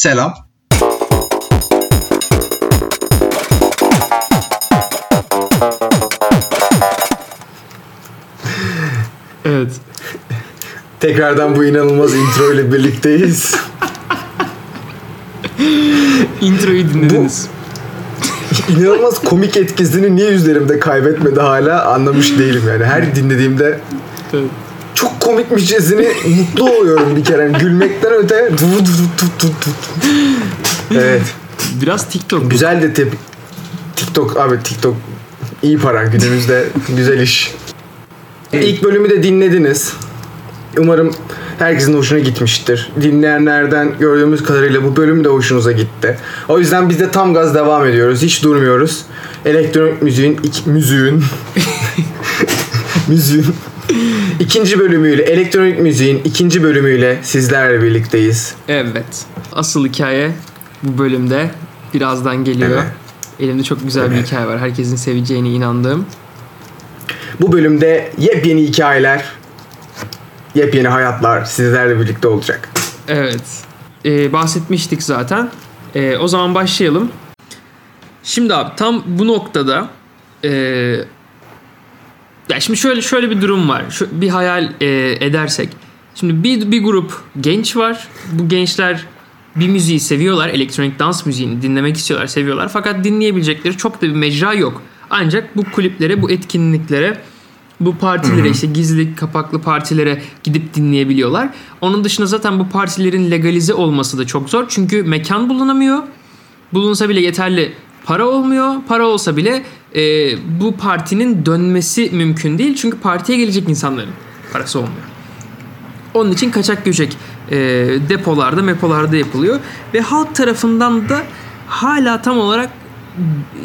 Selam. Evet. Tekrardan bu inanılmaz intro ile birlikteyiz. Introyu dinlediniz. İnanılmaz komik etkisini niye üzerimde kaybetmedi hala anlamış değilim yani. Her dinlediğimde Evet. Çok komikmişçesini mutlu oluyorum bir kere. Yani gülmekten öte Evet. Biraz TikTok. Güzel de tep TikTok abi TikTok iyi para günümüzde güzel iş. İlk bölümü de dinlediniz. Umarım herkesin hoşuna gitmiştir. Dinleyenlerden gördüğümüz kadarıyla bu bölüm de hoşunuza gitti. O yüzden biz de tam gaz devam ediyoruz. Hiç durmuyoruz. Elektronik müziğin, iki, müziğin, müziğin ikinci bölümüyle, elektronik müziğin ikinci bölümüyle sizlerle birlikteyiz. Evet. Asıl hikaye bu bölümde birazdan geliyor. Evet. Elimde çok güzel bir Evet. hikaye var. Herkesin seveceğine inandığım. Bu bölümde yepyeni hikayeler, yepyeni hayatlar sizlerle birlikte olacak. Evet. Ee, bahsetmiştik zaten. Ee, o zaman başlayalım. Şimdi abi tam bu noktada ee, ya şimdi şöyle şöyle bir durum var. Şu, bir hayal ee, edersek. Şimdi bir, bir grup genç var. Bu gençler bir müziği seviyorlar. Elektronik dans müziğini dinlemek istiyorlar, seviyorlar. Fakat dinleyebilecekleri çok da bir mecra yok. Ancak bu kulüplere, bu etkinliklere, bu partilere işte gizli kapaklı partilere gidip dinleyebiliyorlar. Onun dışında zaten bu partilerin legalize olması da çok zor. Çünkü mekan bulunamıyor. Bulunsa bile yeterli para olmuyor. Para olsa bile e, bu partinin dönmesi mümkün değil. Çünkü partiye gelecek insanların parası olmuyor. Onun için kaçak göçek e, depolarda, mepolarda yapılıyor. Ve halk tarafından da hala tam olarak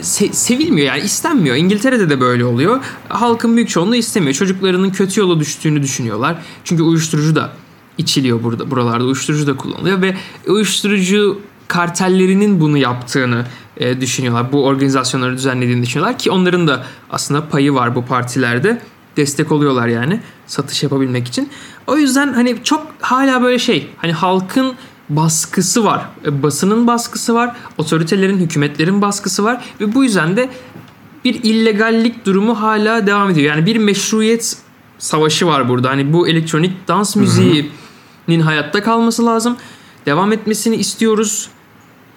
se- sevilmiyor yani istenmiyor. İngiltere'de de böyle oluyor. Halkın büyük çoğunluğu istemiyor. Çocuklarının kötü yola düştüğünü düşünüyorlar. Çünkü uyuşturucu da içiliyor burada buralarda. Uyuşturucu da kullanılıyor ve uyuşturucu kartellerinin bunu yaptığını e, düşünüyorlar. Bu organizasyonları düzenlediğini düşünüyorlar ki onların da aslında payı var bu partilerde. Destek oluyorlar yani satış yapabilmek için. O yüzden hani çok hala böyle şey hani halkın baskısı var. E, Basının baskısı var. Otoritelerin, hükümetlerin baskısı var. Ve bu yüzden de bir illegallik durumu hala devam ediyor. Yani bir meşruiyet savaşı var burada. Hani bu elektronik dans müziğinin hayatta kalması lazım. Devam etmesini istiyoruz.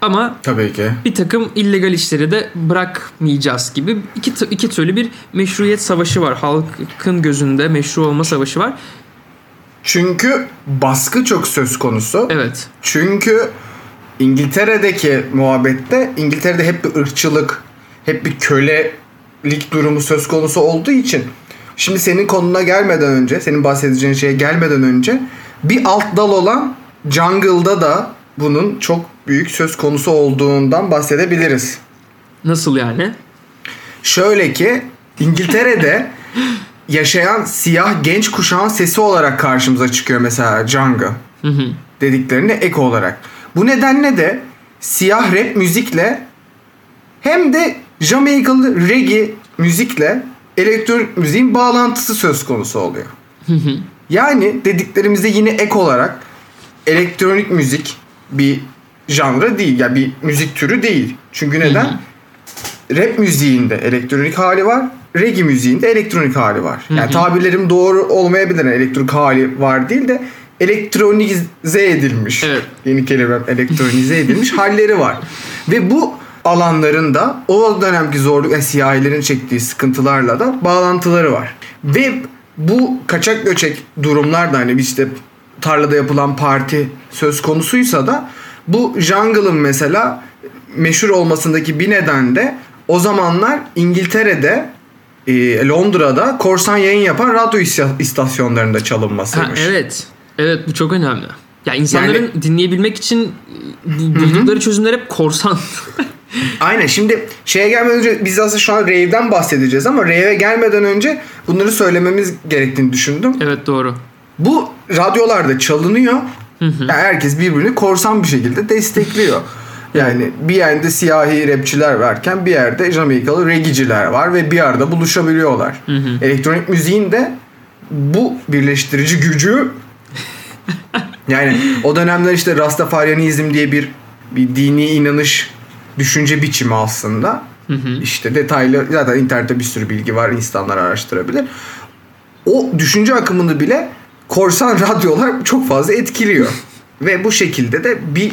Ama Tabii ki. bir takım illegal işleri de bırakmayacağız gibi iki, iki türlü bir meşruiyet savaşı var. Halkın gözünde meşru olma savaşı var. Çünkü baskı çok söz konusu. Evet. Çünkü İngiltere'deki muhabbette İngiltere'de hep bir ırkçılık, hep bir kölelik durumu söz konusu olduğu için şimdi senin konuna gelmeden önce, senin bahsedeceğin şeye gelmeden önce bir alt dal olan Jungle'da da bunun çok büyük söz konusu olduğundan bahsedebiliriz. Nasıl yani? Şöyle ki İngiltere'de yaşayan siyah genç kuşağın sesi olarak karşımıza çıkıyor mesela hı. dediklerine ek olarak. Bu nedenle de siyah rap müzikle hem de Jamaikalı reggae müzikle elektronik müziğin bağlantısı söz konusu oluyor. Yani dediklerimizde yine ek olarak elektronik müzik bir janra değil. Yani bir müzik türü değil. Çünkü neden? Rap müziğinde elektronik hali var. Reggae müziğinde elektronik hali var. Yani tabirlerim doğru olmayabilir. Elektronik hali var değil de elektronize edilmiş. Evet. Yeni kelimem elektronize edilmiş halleri var. Ve bu alanların da o dönemki zorluk, yani siyahilerin çektiği sıkıntılarla da bağlantıları var. Ve bu kaçak göçek durumlar da hani işte tarlada yapılan parti söz konusuysa da bu jungle'ın mesela meşhur olmasındaki bir neden de o zamanlar İngiltere'de e, Londra'da korsan yayın yapan radyo istasyonlarında Ha, çalınmasıymış. evet. Evet bu çok önemli. Ya insanların dinleyebilmek için e, bu- buldukları çözümler hep korsan. Aynen şimdi şeye gelmeden önce biz aslında şu an rave'den bahsedeceğiz ama rave'e gelmeden önce bunları söylememiz gerektiğini düşündüm. evet doğru. Bu radyolarda çalınıyor. Yani herkes birbirini korsan bir şekilde destekliyor. Yani bir yerde siyahi rapçiler varken bir yerde Jamaikalı reggaeciler var ve bir arada buluşabiliyorlar. Elektronik müziğin de bu birleştirici gücü yani o dönemler işte Rastafarianizm diye bir bir dini inanış düşünce biçimi aslında. Hı hı. İşte detaylı zaten internette bir sürü bilgi var insanlar araştırabilir. O düşünce akımını bile korsan radyolar çok fazla etkiliyor. Ve bu şekilde de bir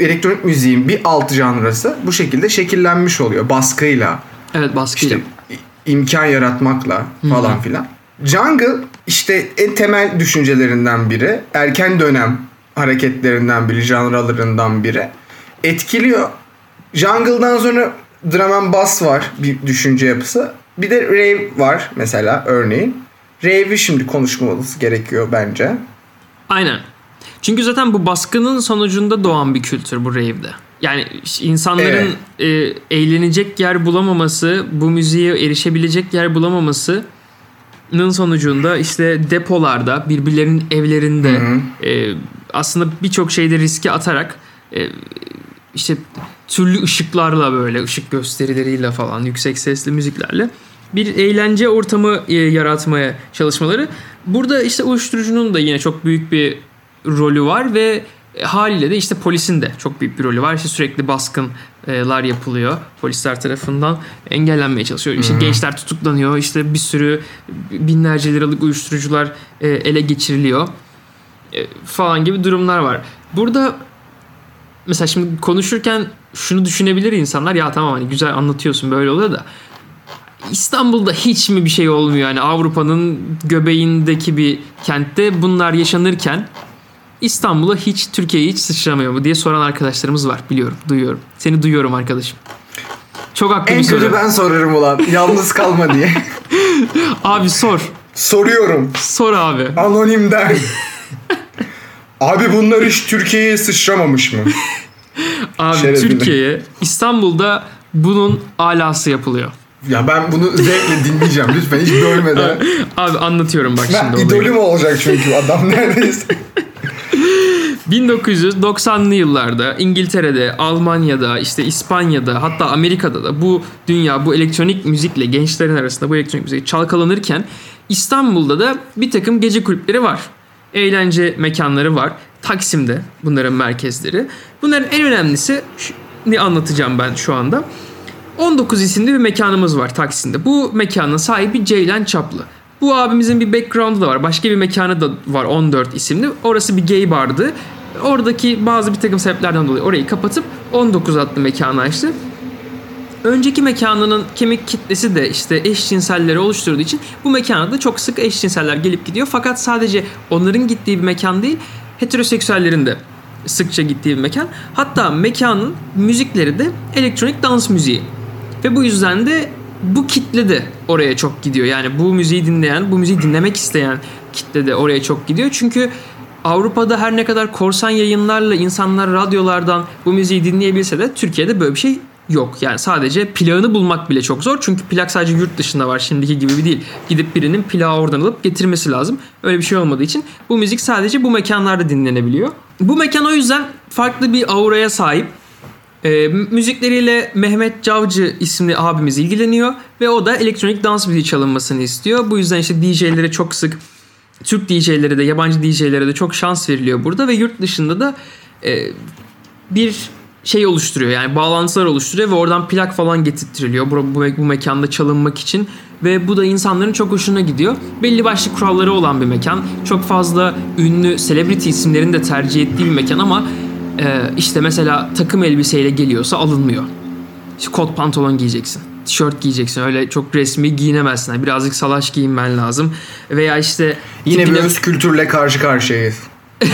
elektronik müziğin bir alt janrası bu şekilde şekillenmiş oluyor baskıyla. Evet baskıyla. İşte imkan yaratmakla falan filan. Jungle işte en temel düşüncelerinden biri. Erken dönem hareketlerinden biri, janralarından biri. Etkiliyor. Jungle'dan sonra drum and bass var bir düşünce yapısı. Bir de rave var mesela örneğin. Rave'i şimdi konuşmamız gerekiyor bence. Aynen. Çünkü zaten bu baskının sonucunda doğan bir kültür bu rave'de. Yani insanların e, eğlenecek yer bulamaması, bu müziğe erişebilecek yer bulamamasının sonucunda işte depolarda, birbirlerinin evlerinde e, aslında birçok şeyde riske atarak e, işte türlü ışıklarla böyle ışık gösterileriyle falan yüksek sesli müziklerle bir eğlence ortamı e, yaratmaya çalışmaları. Burada işte uyuşturucunun da yine çok büyük bir rolü var ve haliyle de işte polisin de çok büyük bir rolü var. İşte sürekli baskınlar yapılıyor polisler tarafından engellenmeye çalışıyor. İşte gençler tutuklanıyor. İşte bir sürü binlerce liralık uyuşturucular e, ele geçiriliyor e, falan gibi durumlar var. Burada mesela şimdi konuşurken şunu düşünebilir insanlar ya tamam hani güzel anlatıyorsun böyle oluyor da İstanbul'da hiç mi bir şey olmuyor yani Avrupa'nın göbeğindeki bir kentte bunlar yaşanırken İstanbul'a hiç Türkiye'ye hiç sıçramıyor mu diye soran arkadaşlarımız var biliyorum duyuyorum. Seni duyuyorum arkadaşım. Çok haklı En bir soru. kötü ben sorarım ulan. Yalnız kalma diye. Abi sor. Soruyorum. Sor abi. Anonimden. Abi bunlar hiç Türkiye'ye sıçramamış mı? Abi. Türkiye'ye İstanbul'da bunun alası yapılıyor. Ya ben bunu zevkle dinleyeceğim lütfen hiç bölmeden. Abi anlatıyorum bak Ben şimdi idolüm olacak çünkü adam neredeyse. 1990'lı yıllarda İngiltere'de, Almanya'da, işte İspanya'da hatta Amerika'da da bu dünya bu elektronik müzikle gençlerin arasında bu elektronik müzik çalkalanırken İstanbul'da da bir takım gece kulüpleri var. Eğlence mekanları var. Taksim'de bunların merkezleri. Bunların en önemlisi ne anlatacağım ben şu anda. 19 isimli bir mekanımız var Taksim'de. Bu mekanın sahibi Ceylan Çaplı. Bu abimizin bir background'u da var. Başka bir mekanı da var 14 isimli. Orası bir gay bardı. Oradaki bazı bir takım sebeplerden dolayı orayı kapatıp 19 adlı mekanı açtı. Önceki mekanının kemik kitlesi de işte eşcinselleri oluşturduğu için bu mekana da çok sık eşcinseller gelip gidiyor. Fakat sadece onların gittiği bir mekan değil, heteroseksüellerin de sıkça gittiği bir mekan. Hatta mekanın müzikleri de elektronik dans müziği. Ve bu yüzden de bu kitle de oraya çok gidiyor. Yani bu müziği dinleyen, bu müziği dinlemek isteyen kitle de oraya çok gidiyor. Çünkü Avrupa'da her ne kadar korsan yayınlarla insanlar radyolardan bu müziği dinleyebilse de Türkiye'de böyle bir şey yok. Yani sadece plağını bulmak bile çok zor. Çünkü plak sadece yurt dışında var. Şimdiki gibi bir değil. Gidip birinin plağı oradan alıp getirmesi lazım. Öyle bir şey olmadığı için bu müzik sadece bu mekanlarda dinlenebiliyor. Bu mekan o yüzden farklı bir auraya sahip. E, müzikleriyle Mehmet Cavcı isimli abimiz ilgileniyor ve o da elektronik dans müziği çalınmasını istiyor. Bu yüzden işte DJ'lere çok sık Türk DJ'lere de yabancı DJ'lere de çok şans veriliyor burada ve yurt dışında da e, bir şey oluşturuyor yani bağlantılar oluşturuyor ve oradan plak falan getirtiliyor bu, bu, bu mekanda çalınmak için ve bu da insanların çok hoşuna gidiyor. Belli başlı kuralları olan bir mekan. Çok fazla ünlü celebrity isimlerin de tercih ettiği bir mekan ama e, işte mesela takım elbiseyle geliyorsa alınmıyor. İşte kot pantolon giyeceksin. Tişört giyeceksin. Öyle çok resmi giyinemezsin. Yani Birazcık salaş giyinmen lazım. Veya işte Yine bir tipine- öz kültürle karşı karşıyayız.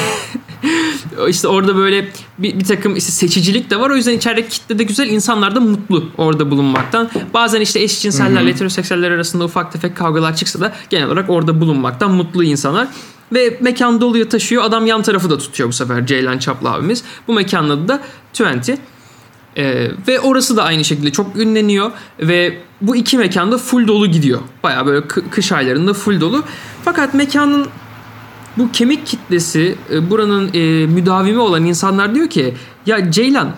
işte orada böyle bir, bir takım işte seçicilik de var. O yüzden içerideki kitle de güzel. İnsanlar da mutlu orada bulunmaktan. Bazen işte eşcinsellerle heteroseksüeller arasında ufak tefek kavgalar çıksa da genel olarak orada bulunmaktan mutlu insanlar. Ve mekan doluyor taşıyor. Adam yan tarafı da tutuyor bu sefer Ceylan Çaplı abimiz. Bu mekanın adı da Twenty. Ee, ve orası da aynı şekilde çok ünleniyor ve bu iki mekanda full dolu gidiyor. Baya böyle kı- kış aylarında full dolu. Fakat mekanın bu kemik kitlesi e, buranın e, müdavimi olan insanlar diyor ki ya Ceylan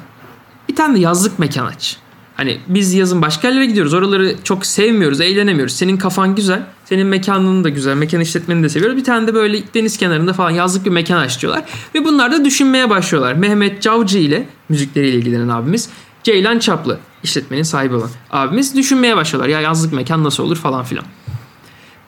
bir tane yazlık mekan aç. Hani biz yazın başka yerlere gidiyoruz. Oraları çok sevmiyoruz, eğlenemiyoruz. Senin kafan güzel. Senin mekanın da güzel. Mekan işletmeni de seviyoruz. Bir tane de böyle deniz kenarında falan yazlık bir mekan açıyorlar. Ve bunlar da düşünmeye başlıyorlar. Mehmet Cavcı ile müzikleriyle ilgilenen abimiz. Ceylan Çaplı işletmenin sahibi olan abimiz düşünmeye başlıyorlar. Ya yazlık mekan nasıl olur falan filan.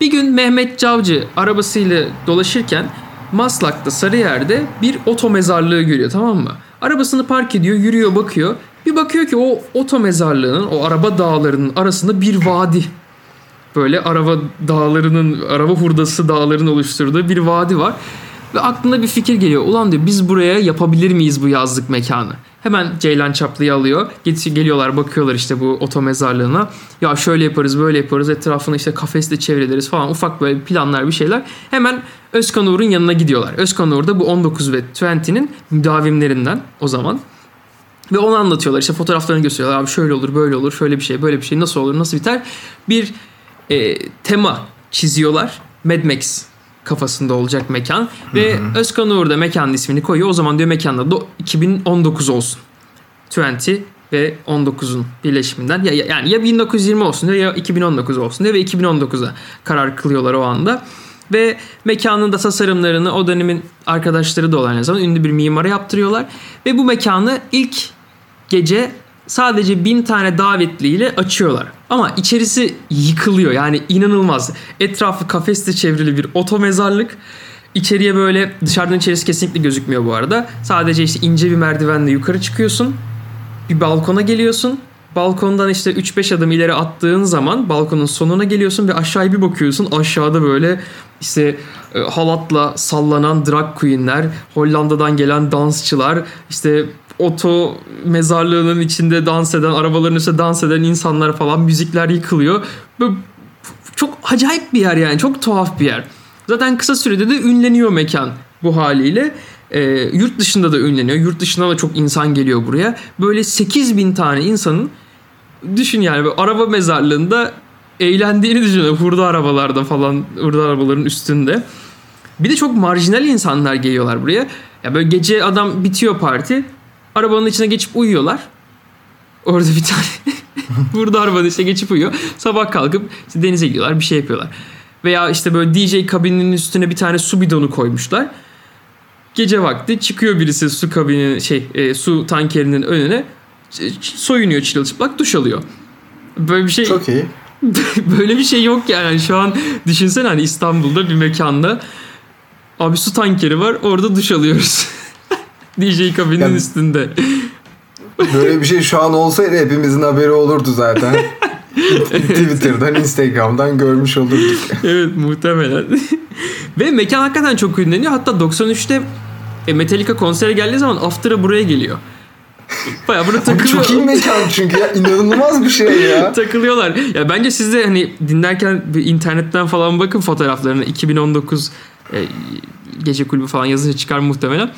Bir gün Mehmet Cavcı arabasıyla dolaşırken Maslak'ta Sarıyer'de bir oto mezarlığı görüyor tamam mı? Arabasını park ediyor, yürüyor, bakıyor. Bir bakıyor ki o oto mezarlığının, o araba dağlarının arasında bir vadi. Böyle araba dağlarının, araba hurdası dağların oluşturduğu bir vadi var. Ve aklına bir fikir geliyor. Ulan diyor biz buraya yapabilir miyiz bu yazlık mekanı? Hemen Ceylan Çaplı'yı alıyor. Geliyorlar bakıyorlar işte bu oto mezarlığına. Ya şöyle yaparız böyle yaparız etrafını işte kafesle çevreleriz falan ufak böyle planlar bir şeyler. Hemen Özkan Uğur'un yanına gidiyorlar. Özkan Uğur da bu 19 ve 20'nin müdavimlerinden o zaman. Ve onu anlatıyorlar işte fotoğraflarını gösteriyorlar. Abi şöyle olur böyle olur şöyle bir şey böyle bir şey nasıl olur nasıl biter. Bir e, tema çiziyorlar. Mad Max kafasında olacak mekan. Ve hı hı. Özkan Uğur da mekanın ismini koyuyor. O zaman diyor mekanda da 2019 olsun. 20 ve 19'un birleşiminden ya, yani ya 1920 olsun diyor ya 2019 olsun diyor ve 2019'a karar kılıyorlar o anda. Ve mekanın da tasarımlarını o dönemin arkadaşları da olan zamanda ünlü bir mimara yaptırıyorlar. Ve bu mekanı ilk gece sadece bin tane davetliyle açıyorlar. Ama içerisi yıkılıyor yani inanılmaz. Etrafı kafesle çevrili bir oto mezarlık. İçeriye böyle dışarıdan içerisi kesinlikle gözükmüyor bu arada. Sadece işte ince bir merdivenle yukarı çıkıyorsun. Bir balkona geliyorsun. Balkondan işte 3-5 adım ileri attığın zaman balkonun sonuna geliyorsun ve aşağıya bir bakıyorsun. Aşağıda böyle işte e, halatla sallanan drag queenler, Hollanda'dan gelen dansçılar, işte oto mezarlığının içinde dans eden, arabaların üstünde dans eden insanlar falan müzikler yıkılıyor. Böyle çok acayip bir yer yani. Çok tuhaf bir yer. Zaten kısa sürede de ünleniyor mekan bu haliyle. E, yurt dışında da ünleniyor. Yurt dışında da çok insan geliyor buraya. Böyle 8 bin tane insanın düşün yani böyle araba mezarlığında eğlendiğini düşünüyor. Hurda arabalarda falan, hurda arabaların üstünde. Bir de çok marjinal insanlar geliyorlar buraya. Ya böyle gece adam bitiyor parti. Arabanın içine geçip uyuyorlar. Orada bir tane burada arabanın içine geçip uyuyor. Sabah kalkıp işte denize gidiyorlar bir şey yapıyorlar. Veya işte böyle DJ kabininin üstüne bir tane su bidonu koymuşlar. Gece vakti çıkıyor birisi su kabinin şey e, su tankerinin önüne soyunuyor çırılçıplak duş alıyor. Böyle bir şey Çok iyi. böyle bir şey yok yani. Şu an düşünsene hani İstanbul'da bir mekanda abi su tankeri var orada duş alıyoruz. DJ kabinin yani, üstünde. Böyle bir şey şu an olsaydı hepimizin haberi olurdu zaten. Twitter'dan, Instagram'dan görmüş olurduk. evet muhtemelen. Ve mekan hakikaten çok ünleniyor. Hatta 93'te e, Metallica konsere geldiği zaman After'a buraya geliyor. Baya burada takılıyor. Çok iyi mekan çünkü ya inanılmaz bir şey ya. Takılıyorlar. Ya bence siz de hani dinlerken bir internetten falan bakın fotoğraflarına 2019 e, gece kulübü falan yazınca çıkar muhtemelen.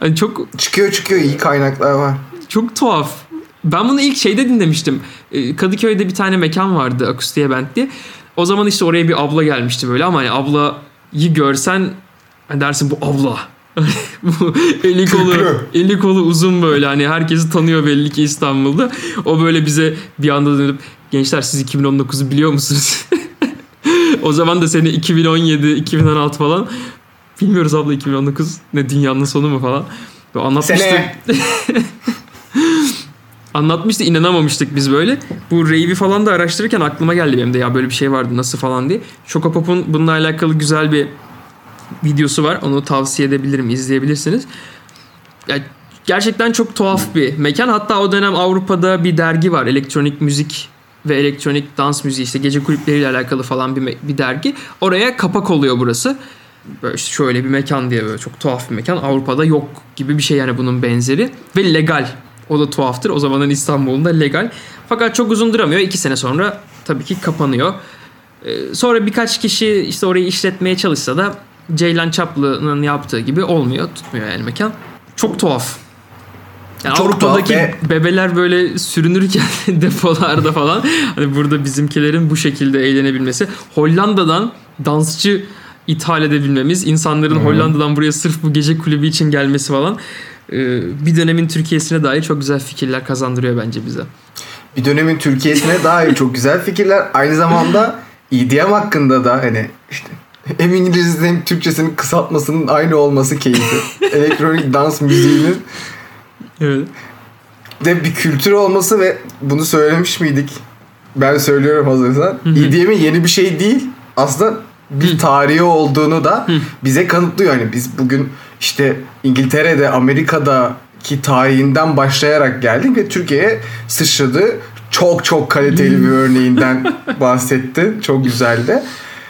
Hani çok çıkıyor çıkıyor iyi kaynaklar var. Çok tuhaf. Ben bunu ilk şeyde dinlemiştim. E, Kadıköy'de bir tane mekan vardı akustiğe band diye. O zaman işte oraya bir abla gelmişti böyle ama hani ablayı görsen hani dersin bu abla bu eli kolu eli kolu uzun böyle hani herkesi tanıyor belli ki İstanbul'da. O böyle bize bir anda dönüp gençler siz 2019'u biliyor musunuz? o zaman da seni 2017, 2016 falan bilmiyoruz abla 2019 ne dünyanın sonu mu falan. Böyle anlatmıştı. Anlatmıştı inanamamıştık biz böyle. Bu rave'i falan da araştırırken aklıma geldi benim de ya böyle bir şey vardı nasıl falan diye. Şokopop'un bununla alakalı güzel bir videosu var. Onu tavsiye edebilirim. izleyebilirsiniz. Yani gerçekten çok tuhaf bir mekan. Hatta o dönem Avrupa'da bir dergi var. Elektronik müzik ve elektronik dans müziği işte gece kulüpleriyle alakalı falan bir, bir dergi. Oraya kapak oluyor burası. Böyle işte şöyle bir mekan diye böyle çok tuhaf bir mekan. Avrupa'da yok gibi bir şey yani bunun benzeri. Ve legal. O da tuhaftır. O zamanın İstanbul'unda legal. Fakat çok uzun duramıyor. İki sene sonra tabii ki kapanıyor. Ee, sonra birkaç kişi işte orayı işletmeye çalışsa da Ceylan Çaplı'nın yaptığı gibi olmuyor. Tutmuyor yani mekan. Çok tuhaf. Yani Çok Avrupa'daki tuhaf bebeler böyle sürünürken depolarda falan hani burada bizimkilerin bu şekilde eğlenebilmesi. Hollanda'dan dansçı ithal edebilmemiz, insanların hmm. Hollanda'dan buraya sırf bu gece kulübü için gelmesi falan bir dönemin Türkiye'sine dair çok güzel fikirler kazandırıyor bence bize. bir dönemin Türkiye'sine dair çok güzel fikirler. Aynı zamanda EDM hakkında da hani işte hem İngilizce hem Türkçesinin kısaltmasının aynı olması keyfi. Elektronik dans müziğinin Evet. de bir kültür olması ve bunu söylemiş miydik? Ben söylüyorum hazırsan. EDM'in yeni bir şey değil. Aslında bir tarihi olduğunu da bize kanıtlıyor. Hani biz bugün işte İngiltere'de, Amerika'daki tarihinden başlayarak geldik ve Türkiye'ye sıçradı. Çok çok kaliteli bir örneğinden bahsetti. Çok güzeldi.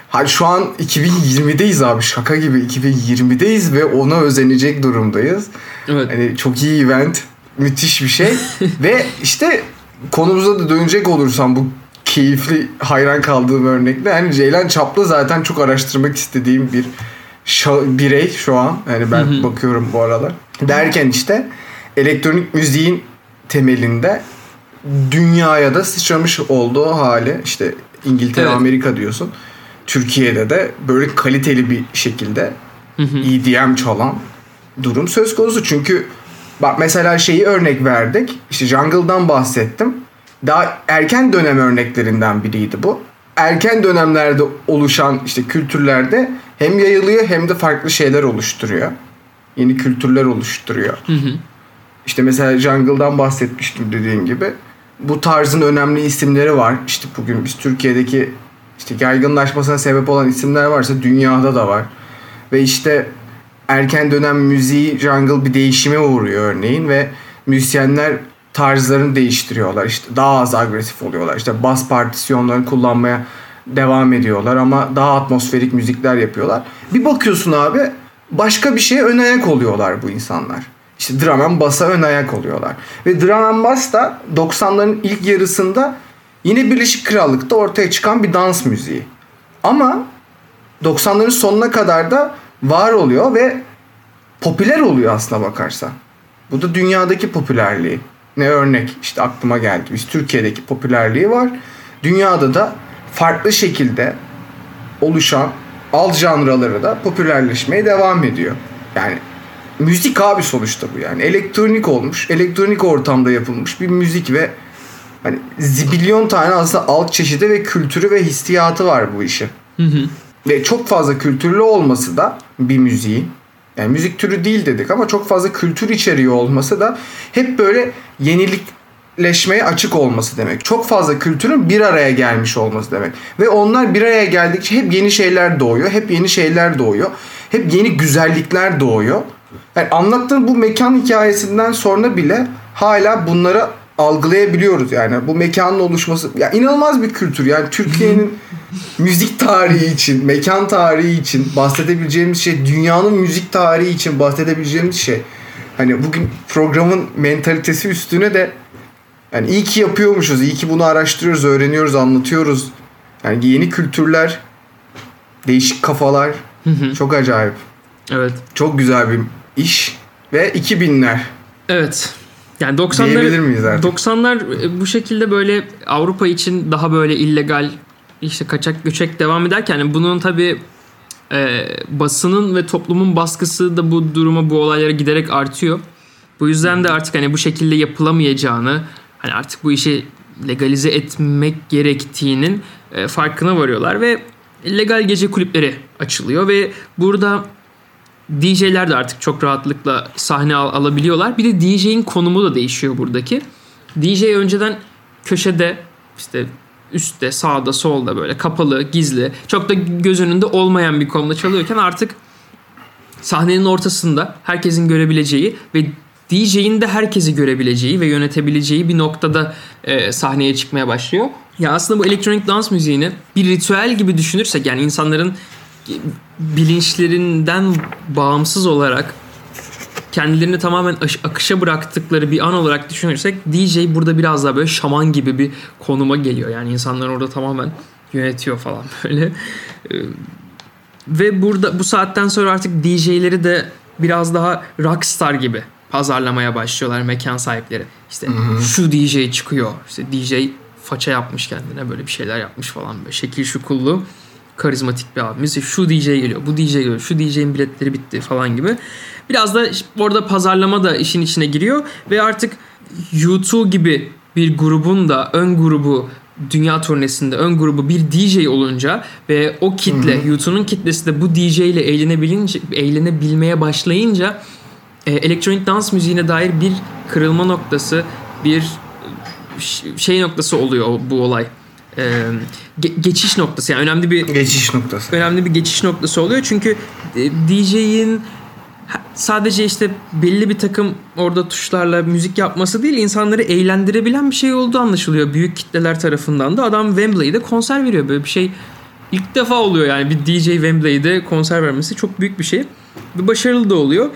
Hani şu an 2020'deyiz abi şaka gibi 2020'deyiz ve ona özenecek durumdayız. Evet. Hani çok iyi event. Müthiş bir şey. Ve işte konumuza da dönecek olursam bu keyifli hayran kaldığım örnekle hani Ceylan Çaplı zaten çok araştırmak istediğim bir şa- birey şu an. Yani ben bakıyorum bu aralar. Derken işte elektronik müziğin temelinde dünyaya da sıçramış olduğu hali işte İngiltere, Evet. Amerika diyorsun. Türkiye'de de böyle kaliteli bir şekilde EDM çalan durum söz konusu. Çünkü bak mesela şeyi örnek verdik. İşte Jungle'dan bahsettim. Daha erken dönem örneklerinden biriydi bu. Erken dönemlerde oluşan işte kültürlerde hem yayılıyor hem de farklı şeyler oluşturuyor. Yeni kültürler oluşturuyor. İşte mesela Jungle'dan bahsetmiştim dediğim gibi. Bu tarzın önemli isimleri var. İşte bugün biz Türkiye'deki işte yaygınlaşmasına sebep olan isimler varsa dünyada da var. Ve işte erken dönem müziği jungle bir değişime uğruyor örneğin ve müzisyenler tarzlarını değiştiriyorlar. İşte daha az agresif oluyorlar. İşte bas partisyonlarını kullanmaya devam ediyorlar ama daha atmosferik müzikler yapıyorlar. Bir bakıyorsun abi başka bir şeye ön ayak oluyorlar bu insanlar. İşte drum and bass'a ön ayak oluyorlar. Ve drum and bass da 90'ların ilk yarısında yine Birleşik Krallık'ta ortaya çıkan bir dans müziği. Ama 90'ların sonuna kadar da var oluyor ve popüler oluyor aslına bakarsan. Bu da dünyadaki popülerliği. Ne örnek işte aklıma geldi. Biz Türkiye'deki popülerliği var. Dünyada da farklı şekilde oluşan alt janraları da popülerleşmeye devam ediyor. Yani müzik abi sonuçta bu yani. Elektronik olmuş, elektronik ortamda yapılmış bir müzik ve hani zibilyon tane aslında alt çeşidi ve kültürü ve hissiyatı var bu işin. Ve çok fazla kültürlü olması da bir müziğin yani müzik türü değil dedik ama çok fazla kültür içeriyor olması da hep böyle yenilikleşmeye açık olması demek. Çok fazla kültürün bir araya gelmiş olması demek. Ve onlar bir araya geldikçe hep yeni şeyler doğuyor. Hep yeni şeyler doğuyor. Hep yeni güzellikler doğuyor. Yani anlattığım bu mekan hikayesinden sonra bile hala bunları algılayabiliyoruz yani. Bu mekanın oluşması ya inanılmaz bir kültür. Yani Türkiye'nin müzik tarihi için, mekan tarihi için bahsedebileceğimiz şey, dünyanın müzik tarihi için bahsedebileceğimiz şey. Hani bugün programın mentalitesi üstüne de yani iyi ki yapıyormuşuz, iyi ki bunu araştırıyoruz, öğreniyoruz, anlatıyoruz. Yani yeni kültürler, değişik kafalar. Çok acayip. Evet. Çok güzel bir iş ve 2000'ler. Evet. Yani Diyebilir miyiz 90'lar artık? 90'lar e, bu şekilde böyle Avrupa için daha böyle illegal işte kaçak göçek devam ederken bunun tabi basının ve toplumun baskısı da bu duruma bu olaylara giderek artıyor. Bu yüzden de artık hani bu şekilde yapılamayacağını hani artık bu işi legalize etmek gerektiğinin e, farkına varıyorlar ve legal gece kulüpleri açılıyor ve burada DJ'ler de artık çok rahatlıkla sahne al- alabiliyorlar. Bir de DJ'in konumu da değişiyor buradaki. DJ önceden köşede işte üstte, sağda, solda böyle kapalı, gizli, çok da göz önünde olmayan bir konumda çalıyorken artık sahnenin ortasında herkesin görebileceği ve DJ'in de herkesi görebileceği ve yönetebileceği bir noktada e, sahneye çıkmaya başlıyor. Ya aslında bu elektronik dans müziğini bir ritüel gibi düşünürsek yani insanların bilinçlerinden bağımsız olarak kendilerini tamamen akışa bıraktıkları bir an olarak düşünürsek DJ burada biraz daha böyle şaman gibi bir konuma geliyor. Yani insanlar orada tamamen yönetiyor falan böyle. Ee, Ve burada bu saatten sonra artık DJ'leri de biraz daha rockstar gibi pazarlamaya başlıyorlar mekan sahipleri. İşte şu DJ çıkıyor. İşte DJ faça yapmış kendine böyle bir şeyler yapmış falan böyle şekil şukullu karizmatik bir abimiz. Şu DJ geliyor, bu DJ geliyor, şu DJ'in biletleri bitti falan gibi. Biraz da orada pazarlama da işin içine giriyor ve artık U2 gibi bir grubun da ön grubu dünya turnesinde ön grubu bir DJ olunca ve o kitle YouTube'un kitlesi de bu DJ ile eğlenebilince eğlenebilmeye başlayınca e, elektronik dans müziğine dair bir kırılma noktası, bir ş- şey noktası oluyor bu olay. E, ge- geçiş noktası yani önemli bir Geçiş noktası. önemli bir geçiş noktası oluyor. Çünkü e, DJ'in sadece işte belli bir takım orada tuşlarla müzik yapması değil insanları eğlendirebilen bir şey olduğu anlaşılıyor büyük kitleler tarafından da. Adam Wembley'de konser veriyor böyle bir şey ilk defa oluyor yani bir DJ Wembley'de konser vermesi çok büyük bir şey ve başarılı da oluyor.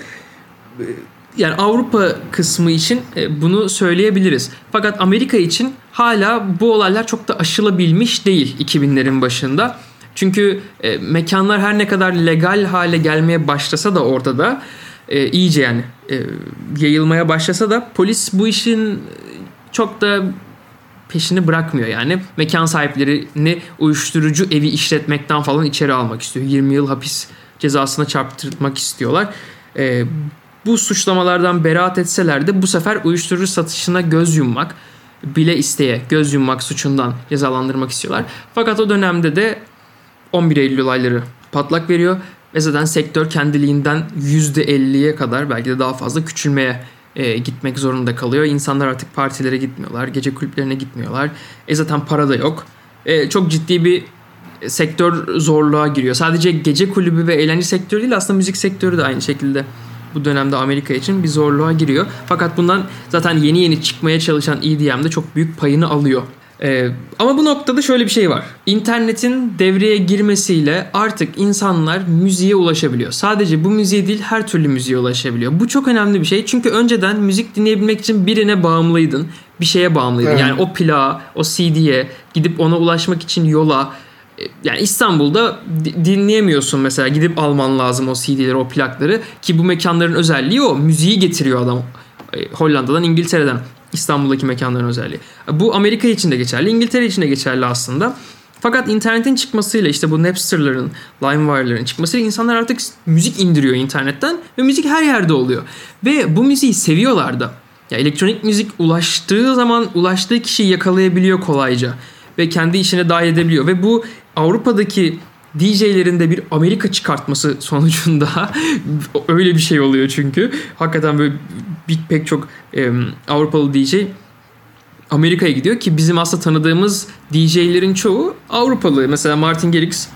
Yani Avrupa kısmı için e, bunu söyleyebiliriz. Fakat Amerika için hala bu olaylar çok da aşılabilmiş değil 2000'lerin başında. Çünkü e, mekanlar her ne kadar legal hale gelmeye başlasa da ortada e, iyice yani e, yayılmaya başlasa da polis bu işin çok da peşini bırakmıyor yani. Mekan sahiplerini uyuşturucu evi işletmekten falan içeri almak istiyor. 20 yıl hapis cezasına çarptırmak istiyorlar. E, bu suçlamalardan beraat etseler de bu sefer uyuşturucu satışına göz yummak bile isteye göz yummak suçundan cezalandırmak istiyorlar. Fakat o dönemde de 11 Eylül olayları patlak veriyor ve zaten sektör kendiliğinden %50'ye kadar belki de daha fazla küçülmeye e, gitmek zorunda kalıyor. İnsanlar artık partilere gitmiyorlar, gece kulüplerine gitmiyorlar. E zaten para da yok. E, çok ciddi bir sektör zorluğa giriyor. Sadece gece kulübü ve eğlence sektörü değil aslında müzik sektörü de aynı şekilde bu dönemde Amerika için bir zorluğa giriyor. Fakat bundan zaten yeni yeni çıkmaya çalışan EDM de çok büyük payını alıyor. Ee, ama bu noktada şöyle bir şey var. İnternetin devreye girmesiyle artık insanlar müziğe ulaşabiliyor. Sadece bu müziğe değil her türlü müziğe ulaşabiliyor. Bu çok önemli bir şey. Çünkü önceden müzik dinleyebilmek için birine bağımlıydın. Bir şeye bağımlıydın. Evet. Yani o plağa, o CD'ye gidip ona ulaşmak için yola yani İstanbul'da di- dinleyemiyorsun mesela gidip alman lazım o CD'leri o plakları ki bu mekanların özelliği o müziği getiriyor adam E, Hollanda'dan İngiltere'den İstanbul'daki mekanların özelliği. Bu Amerika için de geçerli İngiltere için de geçerli aslında. Fakat internetin çıkmasıyla işte bu Napster'ların, LimeWire'ların çıkmasıyla insanlar artık müzik indiriyor internetten ve müzik her yerde oluyor. Ve bu müziği seviyorlar da. Ya elektronik müzik ulaştığı zaman ulaştığı kişiyi yakalayabiliyor kolayca ve kendi işine dahil edebiliyor ve bu Avrupa'daki DJ'lerin de bir Amerika çıkartması sonucunda öyle bir şey oluyor çünkü. Hakikaten böyle bir pek çok e, Avrupalı DJ Amerika'ya gidiyor ki bizim aslında tanıdığımız DJ'lerin çoğu Avrupalı. Mesela Martin Garrix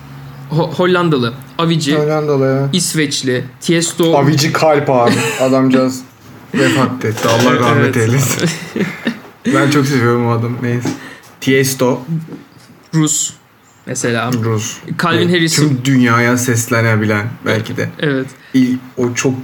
Ho- Hollandalı, Avicii, Hollandalı ya. İsveçli, Tiesto, Avici kalp abi. Adamcağız vefat etti. Allah rahmet Evet. eylesin. ben çok seviyorum o adamı. Neyse. Tiesto. Rus mesela. Rus. Calvin Evet, Harris'in Tüm dünyaya seslenebilen belki de. evet. İl, o çok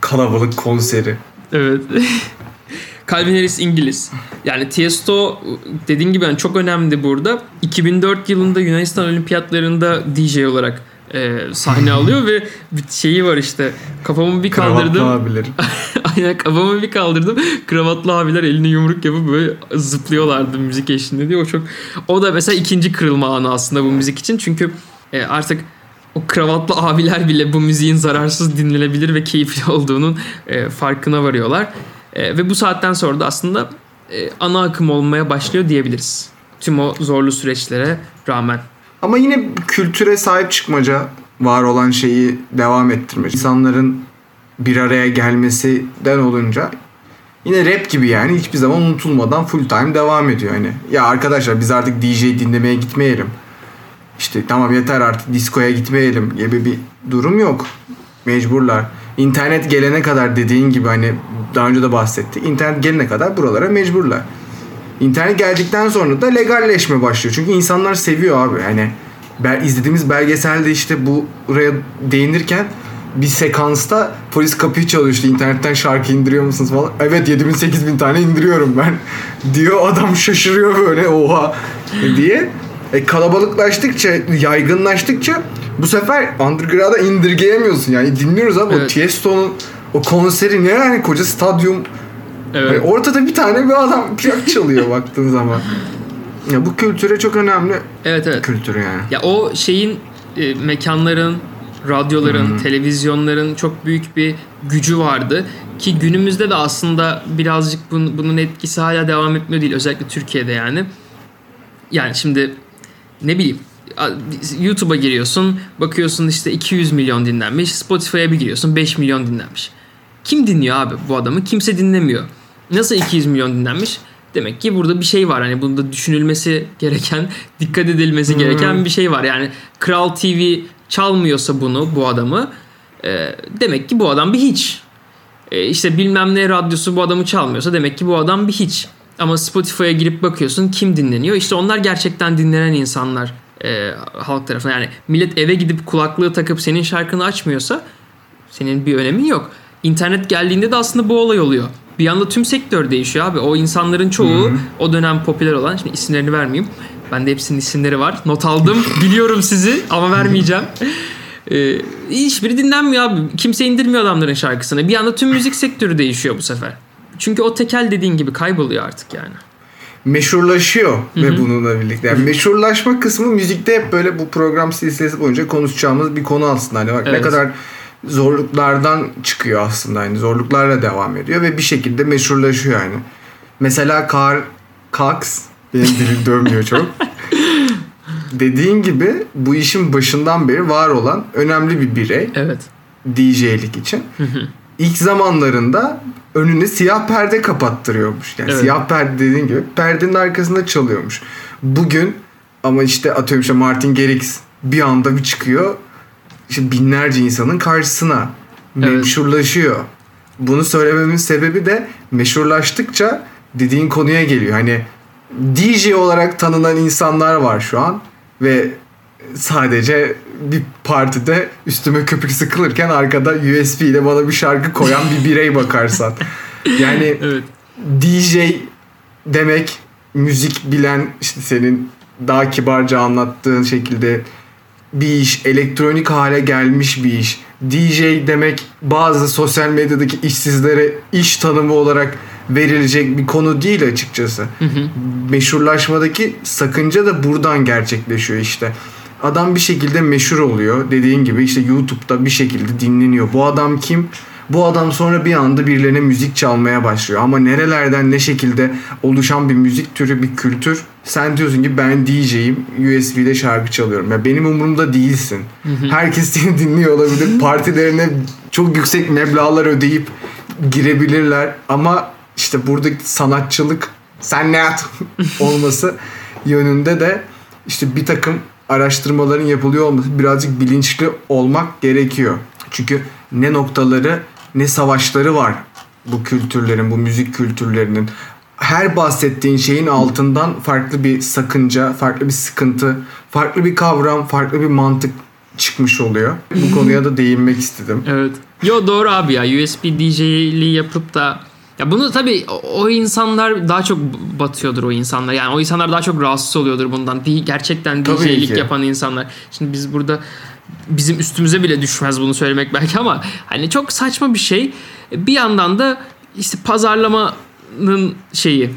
kalabalık konseri. Evet. Calvin Harris İngiliz. Yani Tiesto dediğin gibi yani çok önemli burada. 2004 yılında Yunanistan Olimpiyatlarında DJ olarak e, sahne alıyor ve bir şeyi var işte kafamı bir Kravatlı kaldırdım. abileri. Aynen kafamı bir kaldırdım. Kravatlı abiler elini yumruk yapıp böyle zıplıyorlardı müzik eşliğinde diye. O çok o da mesela ikinci kırılma anı aslında bu müzik için. Çünkü e, artık o kravatlı abiler bile bu müziğin zararsız dinlenebilir ve keyifli olduğunun e, farkına varıyorlar. E, ve bu saatten sonra da aslında e, ana akım olmaya başlıyor diyebiliriz. Tüm o zorlu süreçlere rağmen. Ama yine kültüre sahip çıkmaca var olan şeyi devam ettirmek. İnsanların bir araya gelmesinden olunca yine rap gibi yani hiçbir zaman unutulmadan full time devam ediyor hani. Ya arkadaşlar biz artık DJ dinlemeye gitmeyelim. İşte tamam yeter artık diskoya gitmeyelim gibi bir durum yok. Mecburlar. İnternet gelene kadar dediğin gibi hani daha önce de bahsettik. İnternet gelene kadar buralara mecburlar. İnternet geldikten sonra da legalleşme başlıyor. Çünkü insanlar seviyor abi. Hani bel- izlediğimiz belgeselde işte bu buraya değinirken bir sekansta polis kapıyı çalıyor işte internetten şarkı indiriyor musunuz falan. Evet 7000 8000 tane indiriyorum ben diyor adam şaşırıyor böyle oha diye. E, kalabalıklaştıkça yaygınlaştıkça bu sefer underground'a indirgeyemiyorsun yani dinliyoruz o Evet. Tiesto'nun o konseri ne yani koca stadyum Evet. Hani ortada bir tane bir adam plak çalıyor baktığın zaman. Ya bu kültüre çok önemli Evet evet. kültür yani. Ya o şeyin e, mekanların radyoların, televizyonların çok büyük bir gücü vardı. Ki günümüzde de aslında birazcık bunun, bunun etkisi hala devam etmiyor değil. Özellikle Türkiye'de yani. Yani şimdi ne bileyim YouTube'a giriyorsun bakıyorsun işte 200 milyon dinlenmiş Spotify'a bir giriyorsun 5 milyon dinlenmiş. Kim dinliyor abi bu adamı? Kimse dinlemiyor. Nasıl 200 milyon dinlenmiş? Demek ki burada bir şey var. Hani bunda düşünülmesi gereken, dikkat edilmesi gereken hmm. bir şey var. Yani Kral TV çalmıyorsa bunu, bu adamı e, demek ki bu adam bir hiç. E, işte bilmem ne radyosu bu adamı çalmıyorsa demek ki bu adam bir hiç. Ama Spotify'a girip bakıyorsun kim dinleniyor? İşte onlar gerçekten dinlenen insanlar e, halk tarafından. Yani millet eve gidip kulaklığı takıp senin şarkını açmıyorsa senin bir önemin yok. İnternet geldiğinde de aslında bu olay oluyor. Bir anda tüm sektör değişiyor abi. O insanların çoğu Hı-hı. o dönem popüler olan, şimdi isimlerini vermeyeyim. Bende hepsinin isimleri var. Not aldım. Biliyorum sizi ama vermeyeceğim. Ee, hiçbiri dinlenmiyor abi. Kimse indirmiyor adamların şarkısını. Bir anda tüm müzik sektörü değişiyor bu sefer. Çünkü o tekel dediğin gibi kayboluyor artık yani meşhurlaşıyor Hı-hı. ve bununla birlikte. Yani meşhurlaşma kısmı müzikte hep böyle bu program silsilesi boyunca konuşacağımız bir konu aslında. Hani bak evet. ne kadar zorluklardan çıkıyor aslında. Yani zorluklarla devam ediyor ve bir şekilde meşhurlaşıyor yani. Mesela Karl Cox benim dilim dönmüyor çok. Dediğin gibi bu işin başından beri var olan önemli bir birey. Evet. DJ'lik için. İlk zamanlarında önüne siyah perde kapattırıyormuş. Yani evet. siyah perde dediğin gibi perdenin arkasında çalıyormuş. Bugün ama işte atıyorum işte Martin Garrix bir anda bir çıkıyor. İşte binlerce insanın karşısına evet. meşhurlaşıyor. Bunu söylememin sebebi de meşhurlaştıkça dediğin konuya geliyor. Hani DJ olarak tanınan insanlar var şu an ve sadece bir partide üstüme köpük sıkılırken arkada USB ile bana bir şarkı koyan bir birey bakarsan. Yani evet. DJ demek müzik bilen işte senin daha kibarca anlattığın şekilde bir iş, elektronik hale gelmiş bir iş. DJ demek bazı sosyal medyadaki işsizlere iş tanımı olarak verilecek bir konu değil açıkçası. Hı hı. Meşhurlaşmadaki sakınca da buradan gerçekleşiyor işte. Adam bir şekilde meşhur oluyor. Dediğin gibi işte YouTube'da bir şekilde dinleniyor. Bu adam kim? Bu adam sonra bir anda birilerine müzik çalmaya başlıyor. Ama nerelerden ne şekilde oluşan bir müzik türü, bir kültür. Sen diyorsun ki ben DJ'yim, USB'de şarkı çalıyorum. Ya benim umurumda değilsin. Herkes seni dinliyor olabilir. Partilerine çok yüksek meblağlar ödeyip girebilirler. Ama işte buradaki sanatçılık sen ne at olması yönünde de işte bir takım araştırmaların yapılıyor olması birazcık bilinçli olmak gerekiyor. Çünkü ne noktaları ne savaşları var bu kültürlerin, bu müzik kültürlerinin. Her bahsettiğin şeyin altından farklı bir sakınca, farklı bir sıkıntı, farklı bir kavram, farklı bir mantık çıkmış oluyor. Bu konuya da değinmek istedim. Evet. Yo doğru abi ya USB DJ'liği yapıp da ya bunu tabii o insanlar daha çok batıyordur o insanlar. Yani o insanlar daha çok rahatsız oluyordur bundan. Gerçekten DJ'lik yapan insanlar. Şimdi biz burada bizim üstümüze bile düşmez bunu söylemek belki ama hani çok saçma bir şey. Bir yandan da işte pazarlamanın şeyi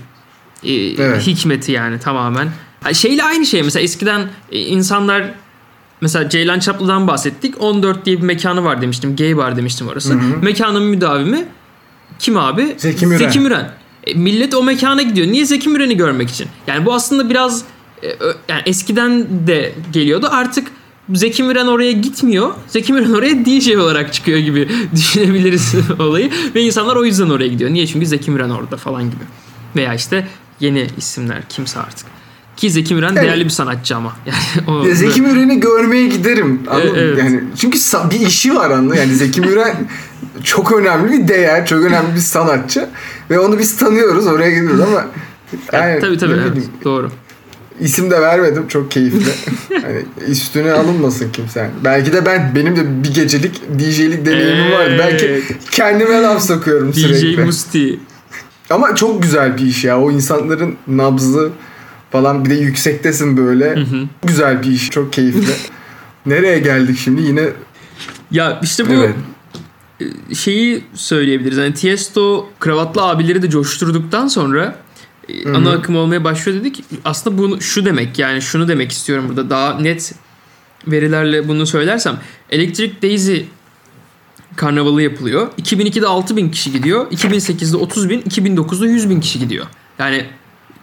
e, evet. hikmeti yani tamamen. Şeyle aynı şey mesela eskiden e, insanlar mesela Ceylan Çaplı'dan bahsettik. 14 diye bir mekanı var demiştim. Gay bar demiştim orası. Hı hı. Mekanın müdavimi kim abi? Zeki Müren. Zeki Müren. E, millet o mekana gidiyor. Niye Zeki Müren'i görmek için? Yani bu aslında biraz e, yani eskiden de geliyordu. Artık Zeki Müren oraya gitmiyor. Zeki Müren oraya DJ olarak çıkıyor gibi düşünebiliriz olayı. Ve insanlar o yüzden oraya gidiyor. Niye? Çünkü Zeki Müren orada falan gibi. Veya işte yeni isimler kimse artık. Ki Zeki Müren evet. değerli bir sanatçı ama. Yani o, Zeki Müren'i görmeye giderim. Anladın? Evet. Yani çünkü bir işi var anladın. Yani Zeki Müren çok önemli bir değer, çok önemli bir sanatçı ve onu biz tanıyoruz, oraya gidiyoruz ama yani, tabii tabii evet, doğru. İsim de vermedim çok keyifli. hani üstüne alınmasın kimse. Belki de ben benim de bir gecelik DJ'lik deneyimim evet. vardı. Belki kendime laf sokuyorum DJ sürekli. DJ Musti. Ama çok güzel bir iş ya. O insanların nabzı falan bir de yüksektesin böyle. Hı hı. Güzel bir iş. Çok keyifli. Nereye geldik şimdi? Yine ya işte bu evet. şeyi söyleyebiliriz. Hani Tiesto kravatlı abileri de coşturduktan sonra Hı-hı. ana akım olmaya başlıyor dedik. Aslında bunu şu demek yani şunu demek istiyorum burada daha net verilerle bunu söylersem Electric Daisy karnavalı yapılıyor. 2002'de 6 bin kişi gidiyor. 2008'de 30 bin, 2009'da 100 bin kişi gidiyor. Yani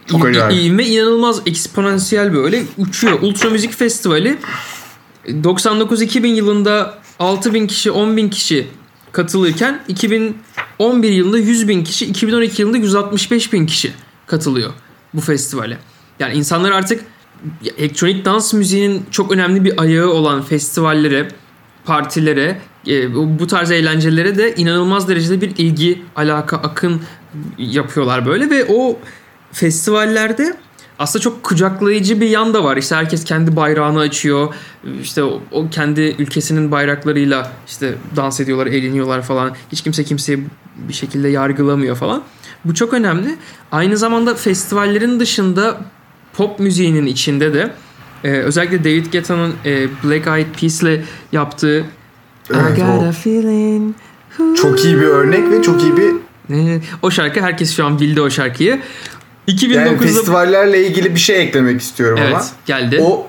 Çok acayip. inanılmaz eksponansiyel böyle uçuyor. Ultra Müzik Festivali 99-2000 yılında 6 bin kişi, 10 bin kişi katılırken 2011 yılında 100 bin kişi, 2012 yılında 165 bin kişi katılıyor bu festivale. Yani insanlar artık elektronik dans müziğinin çok önemli bir ayağı olan festivallere, partilere, e, bu tarz eğlencelere de inanılmaz derecede bir ilgi, alaka, akın yapıyorlar böyle ve o festivallerde aslında çok kucaklayıcı bir yan da var. İşte herkes kendi bayrağını açıyor. İşte o, o kendi ülkesinin bayraklarıyla işte dans ediyorlar, eğleniyorlar falan. Hiç kimse kimseyi bir şekilde yargılamıyor falan. Bu çok önemli. Aynı zamanda festivallerin dışında pop müziğinin içinde de e, özellikle David Guetta'nın e, Black Eyed Peas'le yaptığı Evet, I got o a feeling çok iyi bir örnek ve çok iyi bir o şarkı herkes şu an bildi o şarkıyı. yani 2009'da festivallerle ilgili bir şey eklemek istiyorum evet ama. geldi. O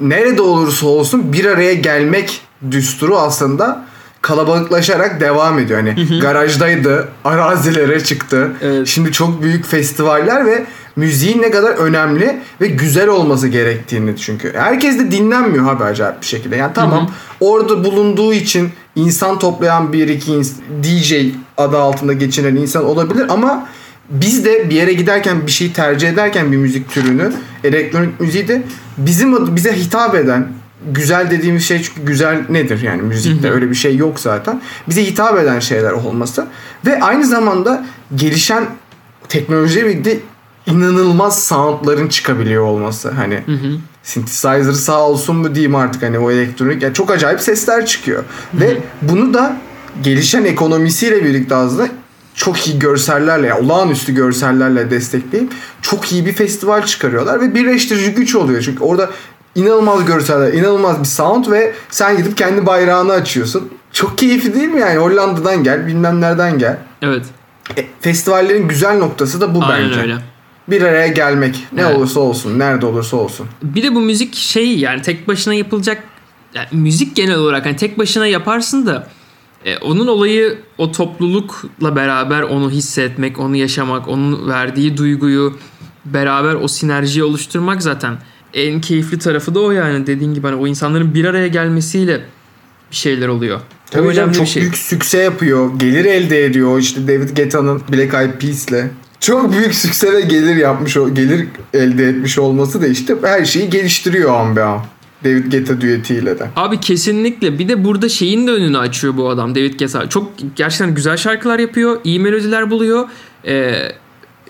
nerede olursa olsun bir araya gelmek düsturu aslında kalabalıklaşarak devam ediyor. Hani garajdaydı, arazilere çıktı. Evet. Şimdi çok büyük festivaller ve müziğin ne kadar önemli ve güzel olması gerektiğini çünkü. Herkes de dinlenmiyor abi acayip bir şekilde. Yani tamam orada bulunduğu için insan toplayan bir iki DJ adı altında geçinen insan olabilir ama biz de bir yere giderken bir şeyi tercih ederken bir müzik türünü elektronik müziği de bizim bize hitap eden güzel dediğimiz şey çünkü güzel nedir? Yani müzikte öyle bir şey yok zaten. Bize hitap eden şeyler olması ve aynı zamanda gelişen teknolojiyle birlikte inanılmaz soundların çıkabiliyor olması. Hani synthesizer sağ olsun mu diyeyim artık hani o elektronik. Yani çok acayip sesler çıkıyor. Ve bunu da gelişen ekonomisiyle birlikte aslında çok iyi görsellerle yani olağanüstü görsellerle destekleyip çok iyi bir festival çıkarıyorlar ve birleştirici güç oluyor. Çünkü orada inanılmaz görseller, inanılmaz bir sound ve sen gidip kendi bayrağını açıyorsun. Çok keyifli değil mi yani Hollanda'dan gel bilmem nereden gel. Evet. E, festivallerin güzel noktası da bu Aynen bence. öyle. Bir araya gelmek. Ne Evet. olursa olsun, nerede olursa olsun. Bir de bu müzik şey yani tek başına yapılacak yani müzik genel olarak hani tek başına yaparsın da e, onun olayı o toplulukla beraber onu hissetmek, onu yaşamak, onun verdiği duyguyu beraber o sinerjiyi oluşturmak zaten en keyifli tarafı da o yani dediğin gibi hani o insanların bir araya gelmesiyle bir şeyler oluyor. O Tabii canım, önemli çok şey. büyük sükse yapıyor. Gelir elde ediyor. İşte David Guetta'nın Black Eyed Peas'le. Çok büyük sükse ve gelir yapmış o gelir elde etmiş olması da işte her şeyi geliştiriyor an be an. David Guetta düetiyle de. Abi kesinlikle. Bir de burada şeyin de önünü açıyor bu adam David Guetta. Çok gerçekten güzel şarkılar yapıyor. iyi melodiler buluyor. Ee,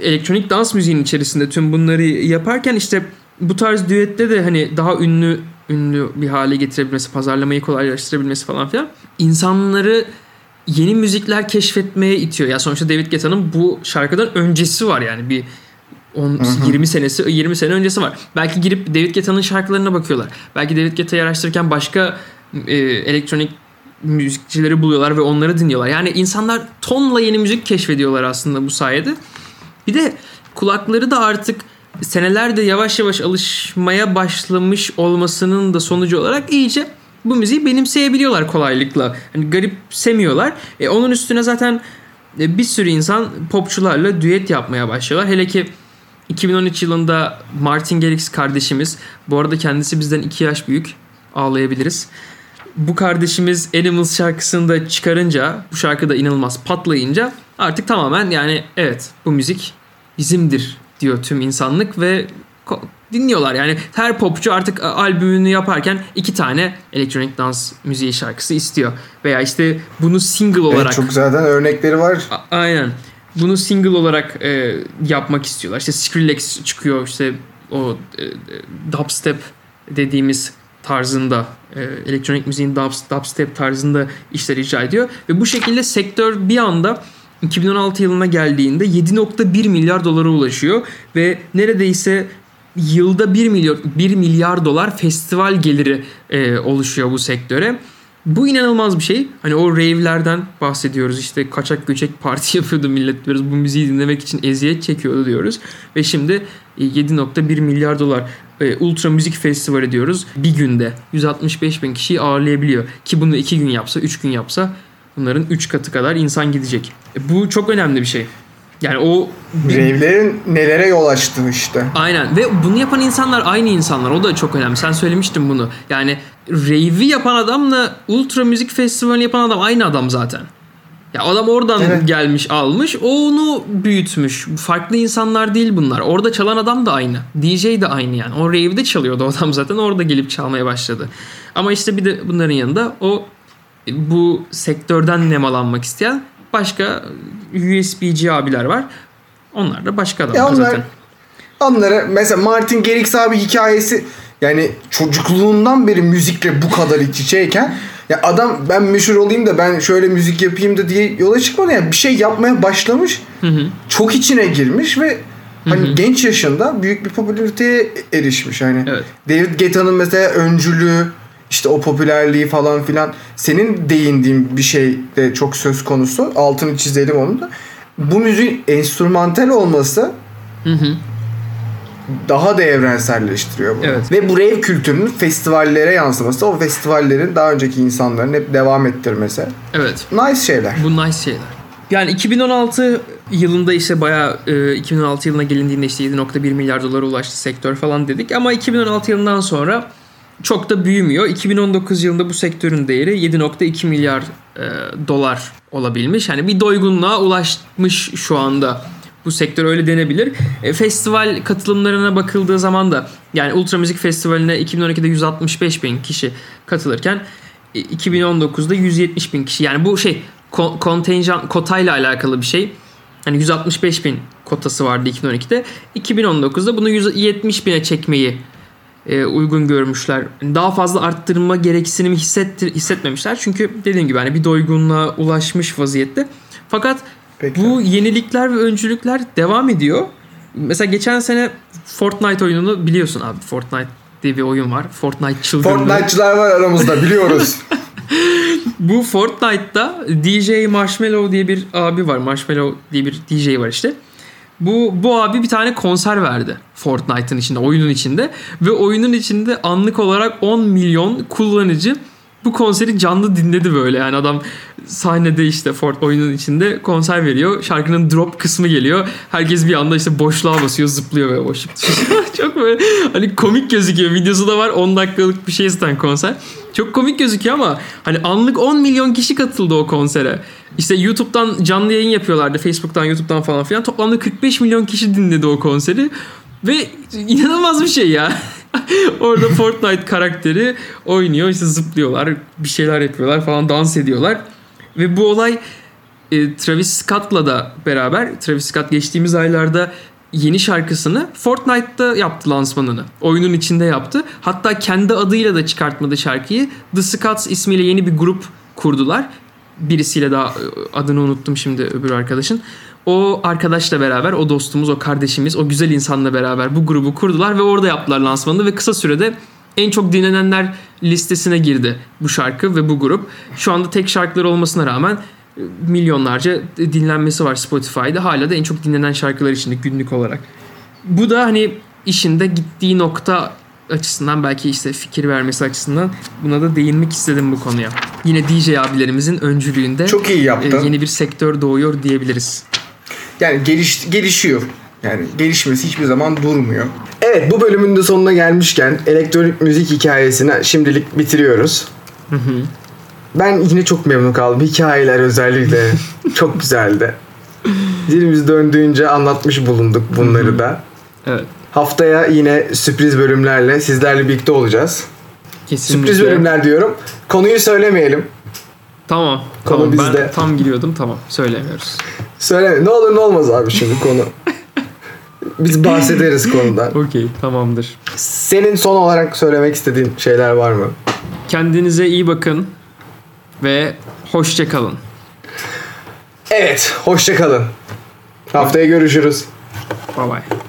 elektronik dans müziğinin içerisinde tüm bunları yaparken işte bu tarz düette de hani daha ünlü ünlü bir hale getirebilmesi, pazarlamayı kolaylaştırabilmesi falan filan insanları yeni müzikler keşfetmeye itiyor. Ya sonuçta David Guetta'nın bu şarkıdan öncesi var yani bir 10 20 senesi 20 sene öncesi var. Belki girip David Guetta'nın şarkılarına bakıyorlar. Belki David Guetta'yı araştırırken başka e, elektronik müzikçileri buluyorlar ve onları dinliyorlar. Yani insanlar tonla yeni müzik keşfediyorlar aslında bu sayede. Bir de kulakları da artık senelerde yavaş yavaş alışmaya başlamış olmasının da sonucu olarak iyice bu müziği benimseyebiliyorlar kolaylıkla. Hani garipsemiyorlar. E, onun üstüne zaten e, bir sürü insan popçularla düet yapmaya başlıyorlar. Hele ki 2013 yılında Martin Garrix kardeşimiz, bu arada kendisi bizden 2 yaş büyük, ağlayabiliriz. Bu kardeşimiz Animals şarkısını da çıkarınca, bu şarkı da inanılmaz patlayınca artık tamamen yani evet bu müzik bizimdir diyor tüm insanlık ve dinliyorlar. Yani her popçu artık albümünü yaparken iki tane elektronik dans müziği şarkısı istiyor. Veya işte bunu single olarak Evet, çok zaten örnekleri var. A- Aynen. Bunu single olarak e, yapmak istiyorlar. İşte Skrillex çıkıyor işte o e, e, dubstep dediğimiz tarzında e, elektronik müziğin dubs- dubstep tarzında işler icra ediyor ve bu şekilde sektör bir anda 2016 yılına geldiğinde 7.1 milyar dolara ulaşıyor ve neredeyse yılda 1 milyar 1 milyar dolar festival geliri e, oluşuyor bu sektöre. Bu inanılmaz bir şey. Hani o rave'lerden bahsediyoruz. İşte kaçak göçek parti yapıyordu millet diyoruz. Bu müziği dinlemek için eziyet çekiyordu diyoruz. Ve şimdi e, 7.1 milyar dolar. e, Ultra Müzik Festivali diyoruz. Bir günde 165 bin kişiyi ağırlayabiliyor. Ki bunu iki gün yapsa, üç gün yapsa bunların üç katı kadar insan gidecek. E, bu çok önemli bir şey. Yani o Rave'lerin nelere yol açtığı işte. Aynen ve bunu yapan insanlar aynı insanlar. O da çok önemli. Sen söylemiştin bunu. Yani rave'i yapan adamla Ultra Müzik Festivali yapan adam aynı adam zaten. Ya adam oradan Evet. gelmiş almış onu büyütmüş. Farklı insanlar değil bunlar. Orada çalan adam da aynı. DJ de aynı yani. O rave'de çalıyordu o adam zaten orada gelip çalmaya başladı. Ama işte bir de bunların yanında o bu sektörden nemalanmak isteyen başka USB'ci abiler var. Onlar da başka adamlar Ya onlar zaten. onları mesela Martin Garrix abi hikayesi yani çocukluğundan beri müzikle bu kadar iç içeyken ya adam ben meşhur olayım da ben şöyle müzik yapayım da diye yola çıkmadı yani bir şey yapmaya başlamış. Çok içine girmiş ve hani genç yaşında büyük bir popülariteye erişmiş hani. Evet. David Guetta'nın mesela öncülüğü işte o popülerliği falan filan senin değindiğin bir şey de çok söz konusu. Altını çizelim onu da. Bu müziğin enstrümantal olması Hı hı. daha da evrenselleştiriyor bunu. Evet. Ve bu rave kültürünün festivallere yansıması, o festivallerin daha önceki insanların hep devam ettirmesi. Evet. Nice şeyler. Bu nice şeyler. Yani 2016 yılında işte bayağı e, 2016 yılına gelindiğinde işte 7.1 milyar dolara ulaştı sektör falan dedik. Ama 2016 yılından sonra çok da büyümüyor. 2019 yılında bu sektörün değeri 7.2 milyar e, dolar olabilmiş. Yani bir doygunluğa ulaşmış şu anda. Bu sektör öyle denebilir. E, festival katılımlarına bakıldığı zaman da yani Ultra Müzik Festivali'ne 2012'de 165 bin kişi katılırken e, 2019'da 170 bin kişi. Yani bu şey ko- kontenjan kotayla alakalı bir şey. Hani 165 bin kotası vardı 2012'de. 2019'da bunu 170 bine çekmeyi e, uygun görmüşler. Daha fazla arttırma gereksinimi hissettir, hissetmemişler. Çünkü dediğim gibi hani bir doygunluğa ulaşmış vaziyette. Fakat Peki. bu yenilikler ve öncülükler devam ediyor. Mesela geçen sene Fortnite oyununu biliyorsun abi. Fortnite diye bir oyun var. Fortnite çılgınlığı. Fortnite'çılar var aramızda biliyoruz. Bu Fortnite'da DJ Marshmallow diye bir abi var. Marshmallow diye bir DJ var işte. Bu bu abi bir tane konser verdi Fortnite'ın içinde, oyunun içinde ve oyunun içinde anlık olarak 10 milyon kullanıcı bu konseri canlı dinledi böyle. Yani adam sahnede işte Fort oyunun içinde konser veriyor. Şarkının drop kısmı geliyor. Herkes bir anda işte boşluğa basıyor, zıplıyor ve boşluk. Çok böyle hani komik gözüküyor. Videosu da var. 10 dakikalık bir şey zaten konser. Çok komik gözüküyor ama hani anlık 10 milyon kişi katıldı o konsere. İşte YouTube'dan canlı yayın yapıyorlardı. Facebook'tan, YouTube'dan falan filan. Toplamda 45 milyon kişi dinledi o konseri. Ve inanılmaz bir şey ya. Orada Fortnite karakteri oynuyor. işte zıplıyorlar, bir şeyler yapıyorlar falan, dans ediyorlar. Ve bu olay e, Travis Scott'la da beraber Travis Scott geçtiğimiz aylarda yeni şarkısını Fortnite'da yaptı lansmanını. Oyunun içinde yaptı. Hatta kendi adıyla da çıkartmadı şarkıyı. The Scotts ismiyle yeni bir grup kurdular. Birisiyle daha e, adını unuttum şimdi öbür arkadaşın. O arkadaşla beraber, o dostumuz, o kardeşimiz, o güzel insanla beraber bu grubu kurdular ve orada yaptılar lansmanını ve kısa sürede en çok dinlenenler listesine girdi bu şarkı ve bu grup. Şu anda tek şarkıları olmasına rağmen milyonlarca dinlenmesi var Spotify'da. Hala da en çok dinlenen şarkılar içinde günlük olarak. Bu da hani işinde gittiği nokta açısından belki işte fikir vermesi açısından buna da değinmek istedim bu konuya. Yine DJ abilerimizin öncülüğünde Çok iyi e, yaptın. yeni bir sektör doğuyor diyebiliriz. Yani geliş, gelişiyor. Yani gelişmesi hiçbir zaman durmuyor. Evet bu bölümün de sonuna gelmişken elektronik müzik hikayesini şimdilik bitiriyoruz. Ben yine çok memnun kaldım. Hikayeler özellikle çok güzeldi. Dilimiz döndüğünce anlatmış bulunduk bunları da. Evet. Haftaya yine sürpriz bölümlerle sizlerle birlikte olacağız. Kesinlikle. Sürpriz bölümler diyorum. Konuyu söylemeyelim. Tamam. Konu tamam. bizde. Ben tam giriyordum. Tamam. Söylemiyoruz. Söyle ne olur ne olmaz abi şimdi konu. Biz bahsederiz konudan. Okey. Tamamdır. Senin son olarak söylemek istediğin şeyler var mı? Kendinize iyi bakın ve hoşça kalın. Evet, hoşça kalın. Haftaya görüşürüz. Bye bye.